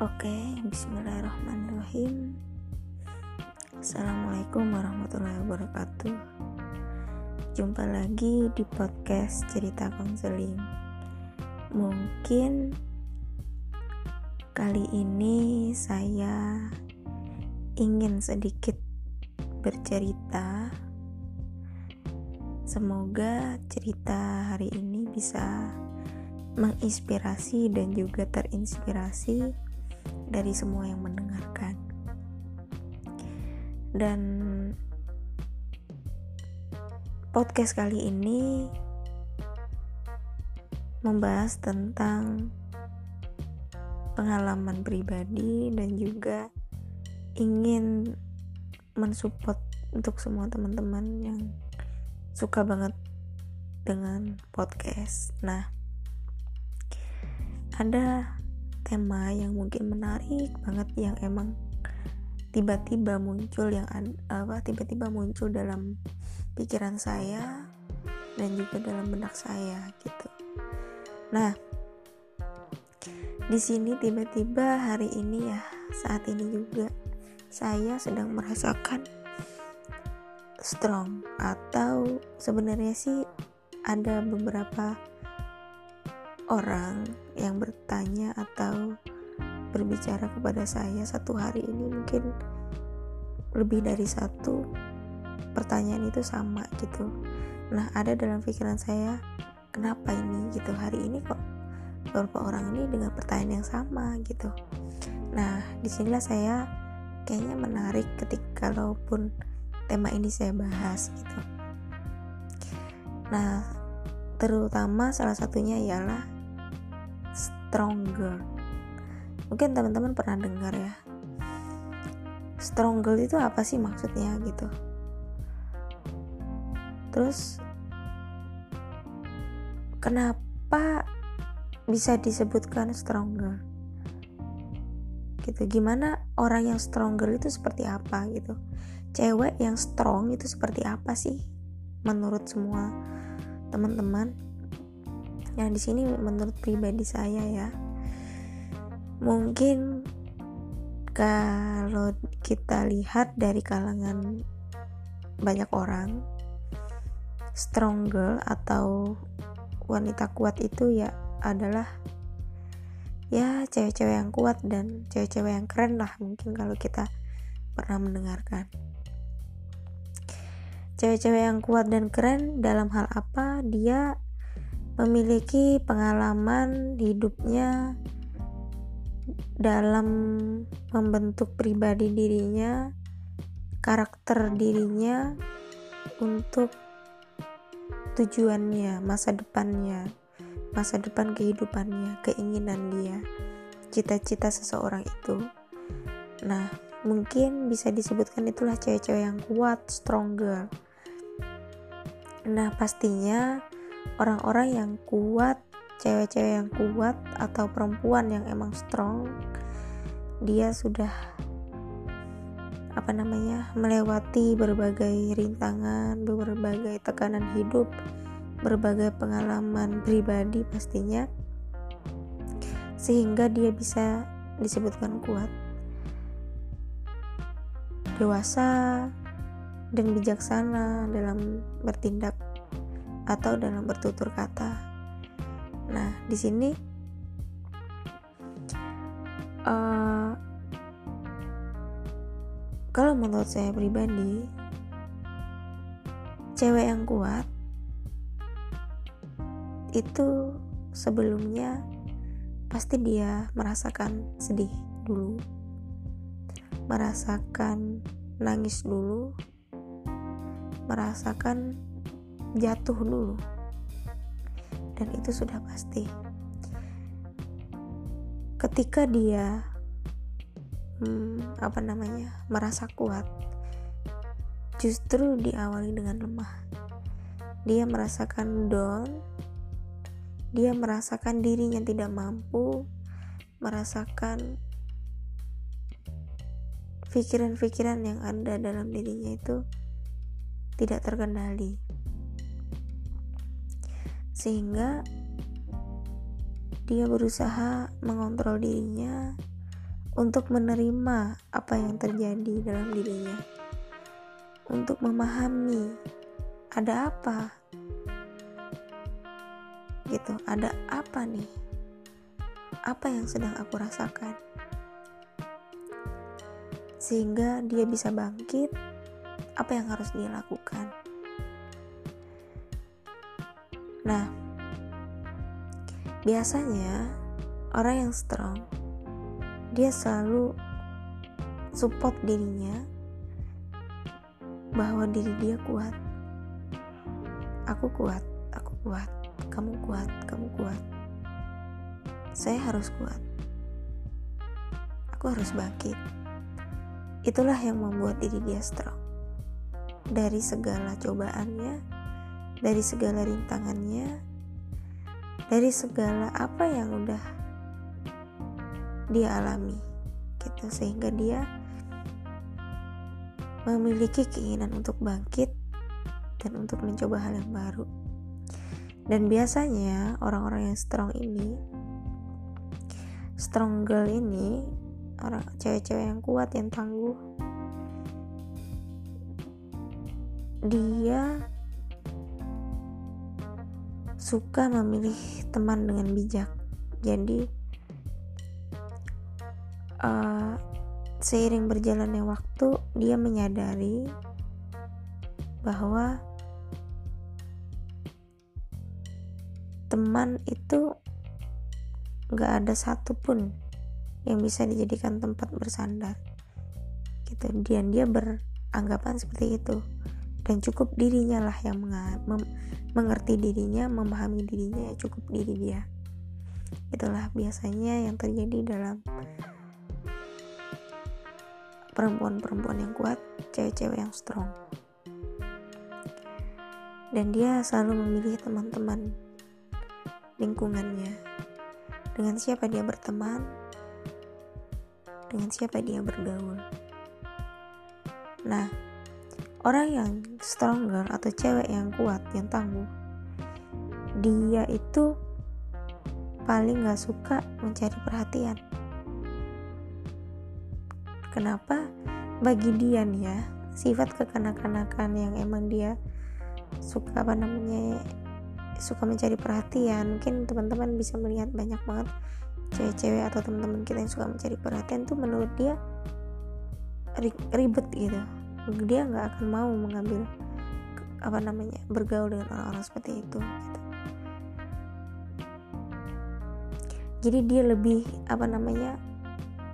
Oke, bismillahirrahmanirrahim. Assalamualaikum warahmatullahi wabarakatuh. Jumpa lagi di podcast cerita konseling. Mungkin kali ini saya ingin sedikit bercerita. Semoga cerita hari ini bisa menginspirasi dan juga terinspirasi dari semua yang mendengarkan. Dan podcast kali ini membahas tentang pengalaman pribadi dan juga ingin mensupport untuk semua teman-teman yang suka banget dengan podcast. Nah, ada tema yang mungkin menarik banget yang emang tiba-tiba muncul yang apa tiba-tiba muncul dalam pikiran saya dan juga dalam benak saya gitu. Nah, di sini tiba-tiba hari ini ya saat ini juga saya sedang merasakan strong atau sebenarnya sih ada beberapa orang yang bertanya atau berbicara kepada saya satu hari ini mungkin lebih dari satu pertanyaan itu sama gitu. Nah ada dalam pikiran saya kenapa ini? gitu. Hari ini kok beberapa orang ini dengan pertanyaan yang sama gitu. Nah di sinilah saya kayaknya menarik ketika kalaupun tema ini saya bahas gitu. Nah terutama salah satunya ialah stronger. Mungkin teman-teman pernah dengar ya. Stronger itu apa sih maksudnya gitu? Terus kenapa bisa disebutkan stronger? Gitu gimana orang yang stronger itu seperti apa gitu? Cewek yang strong itu seperti apa sih? Menurut semua teman-teman Nah, di sini menurut pribadi saya ya. Mungkin kalau kita lihat dari kalangan banyak orang strong girl atau wanita kuat itu ya adalah ya cewek-cewek yang kuat dan cewek-cewek yang keren lah mungkin kalau kita pernah mendengarkan cewek-cewek yang kuat dan keren dalam hal apa dia memiliki pengalaman hidupnya dalam membentuk pribadi dirinya, karakter dirinya untuk tujuannya, masa depannya, masa depan kehidupannya, keinginan dia, cita-cita seseorang itu. Nah, mungkin bisa disebutkan itulah cewek-cewek yang kuat, stronger. Nah, pastinya orang-orang yang kuat cewek-cewek yang kuat atau perempuan yang emang strong dia sudah apa namanya melewati berbagai rintangan berbagai tekanan hidup berbagai pengalaman pribadi pastinya sehingga dia bisa disebutkan kuat. Dewasa dan bijaksana dalam bertindak atau dalam bertutur kata. Nah, di sini uh, kalau menurut saya pribadi, cewek yang kuat itu sebelumnya pasti dia merasakan sedih dulu, merasakan nangis dulu, merasakan jatuh dulu. Dan itu sudah pasti. Ketika dia hmm, apa namanya merasa kuat justru diawali dengan lemah. Dia merasakan down dia merasakan dirinya tidak mampu merasakan pikiran-pikiran yang ada dalam dirinya itu tidak terkendali sehingga dia berusaha mengontrol dirinya untuk menerima apa yang terjadi dalam dirinya, untuk memahami ada apa, gitu, ada apa nih, apa yang sedang aku rasakan, sehingga dia bisa bangkit. Apa yang harus dia lakukan? Nah, biasanya orang yang strong dia selalu support dirinya bahwa diri dia kuat. Aku kuat aku kuat kamu kuat kamu kuat. Saya harus kuat. Aku harus bangkit. Itulah yang membuat diri dia strong. Dari segala cobaannya dari segala rintangannya dari segala apa yang udah dia alami gitu. Sehingga dia memiliki keinginan untuk bangkit dan untuk mencoba hal yang baru. Dan biasanya orang-orang yang strong ini strong girl ini orang cewek-cewek yang kuat yang tangguh dia suka memilih teman dengan bijak. Jadi uh, seiring berjalannya waktu dia menyadari bahwa teman itu gak ada satupun yang bisa dijadikan tempat bersandar. Gitu. Dan dia beranggapan seperti itu dan cukup dirinya lah yang mengerti dirinya memahami dirinya ya cukup diri dia itulah biasanya yang terjadi dalam perempuan-perempuan yang kuat, cewek-cewek yang strong. Dan dia selalu memilih teman-teman lingkungannya. Dengan siapa dia berteman, dengan siapa dia bergaul. Nah, orang yang stronger atau cewek yang kuat, yang tangguh, dia itu paling gak suka mencari perhatian. Kenapa? Bagi dia nih ya sifat kekanak-kanakan yang emang dia suka apa namanya suka mencari perhatian. Mungkin teman-teman bisa melihat banyak banget cewek-cewek atau teman-teman kita yang suka mencari perhatian tuh menurut dia ribet gitu dia nggak akan mau mengambil apa namanya bergaul dengan orang-orang seperti itu gitu. Jadi dia lebih apa namanya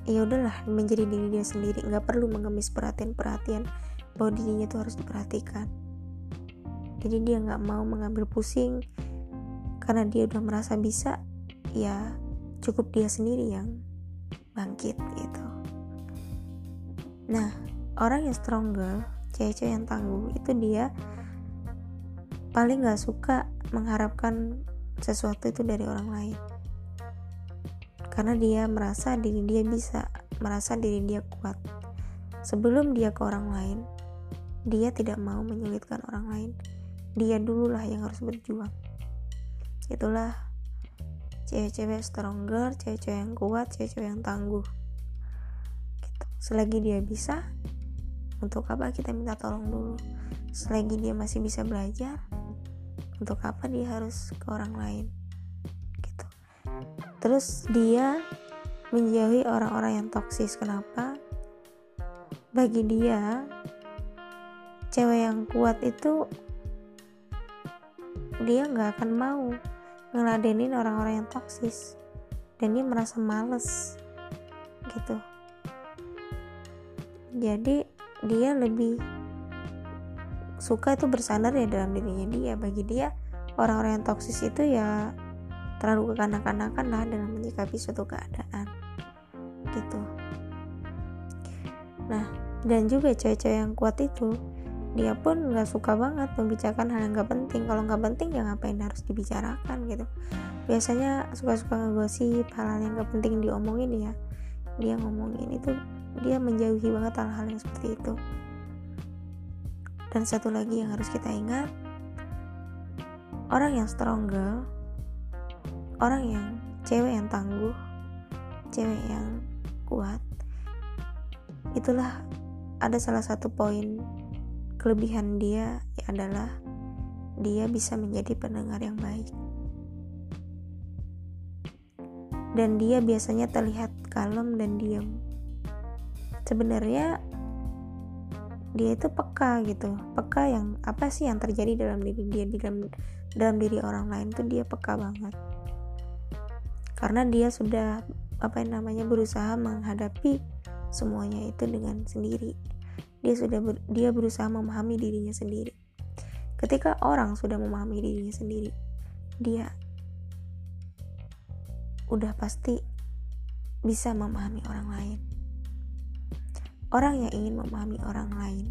ya udahlah menjadi diri dia sendiri. Nggak perlu mengemis perhatian perhatian bahwa dirinya itu harus diperhatikan. Jadi dia nggak mau mengambil pusing. Karena dia udah merasa bisa ya cukup dia sendiri yang bangkit gitu. Nah orang yang stronger cewek-cewek yang tangguh itu dia paling nggak suka mengharapkan sesuatu itu dari orang lain karena dia merasa diri dia bisa, merasa diri dia kuat. Sebelum dia ke orang lain, dia tidak mau menyulitkan orang lain. Dia dululah yang harus berjuang. Itulah cewek-cewek stronger, cewek-cewek yang kuat, cewek-cewek yang tangguh. Gitu. Selagi dia bisa, untuk apa kita minta tolong dulu? Selagi dia masih bisa belajar, untuk apa dia harus ke orang lain? terus dia menjauhi orang-orang yang toksis kenapa? Bagi dia cewek yang kuat itu dia nggak akan mau ngeladenin orang-orang yang toksis dan dia merasa males. Gitu. Jadi dia lebih suka itu bersandar ya dalam dirinya dia. Bagi dia orang-orang yang toksis itu ya terlalu kekanak-kanakan lah dalam menyikapi suatu keadaan. Gitu. Nah dan juga cewek-cewek yang kuat itu dia pun nggak suka banget membicarakan hal yang nggak penting. Kalau nggak penting ya ngapain harus dibicarakan gitu. Biasanya suka-suka ngegosip hal-hal yang nggak penting diomongin ya dia ngomongin. Itu dia menjauhi banget hal-hal yang seperti itu. Dan satu lagi yang harus kita ingat orang yang stronger orang yang cewek yang tangguh cewek yang kuat itulah ada salah satu poin kelebihan dia adalah dia bisa menjadi pendengar yang baik. Dan dia biasanya terlihat kalem dan diam sebenarnya dia itu peka gitu. Peka yang apa sih yang terjadi dalam diri dia di dalam dalam diri orang lain tuh dia peka banget. Karena dia sudah apa yang namanya berusaha menghadapi semuanya itu dengan sendiri. Dia sudah ber, dia berusaha memahami dirinya sendiri. Ketika orang sudah memahami dirinya sendiri dia udah pasti bisa memahami orang lain Orang yang ingin memahami orang lain,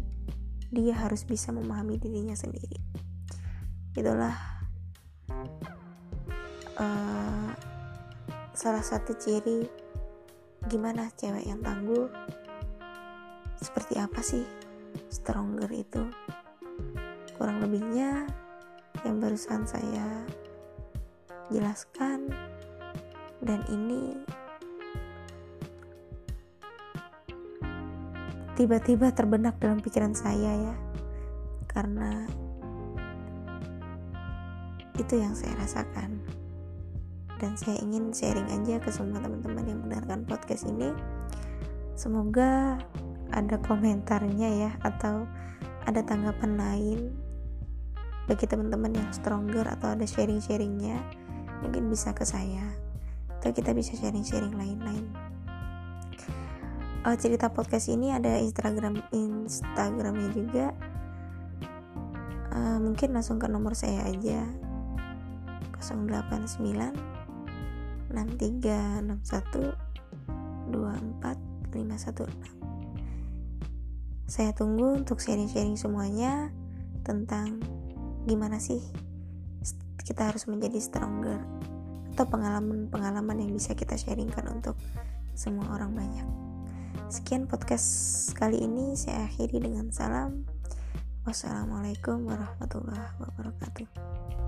dia harus bisa memahami dirinya sendiri. Itulah uh, salah satu ciri gimana cewek yang tangguh. Seperti apa sih stronger itu? Kurang lebihnya yang barusan saya jelaskan dan ini tiba-tiba terbenak dalam pikiran saya ya. Karena itu yang saya rasakan. Dan saya ingin sharing aja ke semua teman-teman yang mendengarkan podcast ini. Semoga ada komentarnya ya atau ada tanggapan lain bagi teman-teman yang stronger atau ada sharing-sharingnya mungkin bisa ke saya. Atau kita bisa sharing-sharing lain-lain uh, cerita podcast ini ada Instagram Instagramnya juga uh, mungkin langsung ke nomor saya aja 089 6361 24516 saya tunggu untuk sharing-sharing semuanya tentang gimana sih kita harus menjadi stronger atau pengalaman-pengalaman yang bisa kita sharingkan untuk semua orang banyak. Sekian podcast kali ini saya akhiri dengan salam. Wassalamualaikum warahmatullahi wabarakatuh.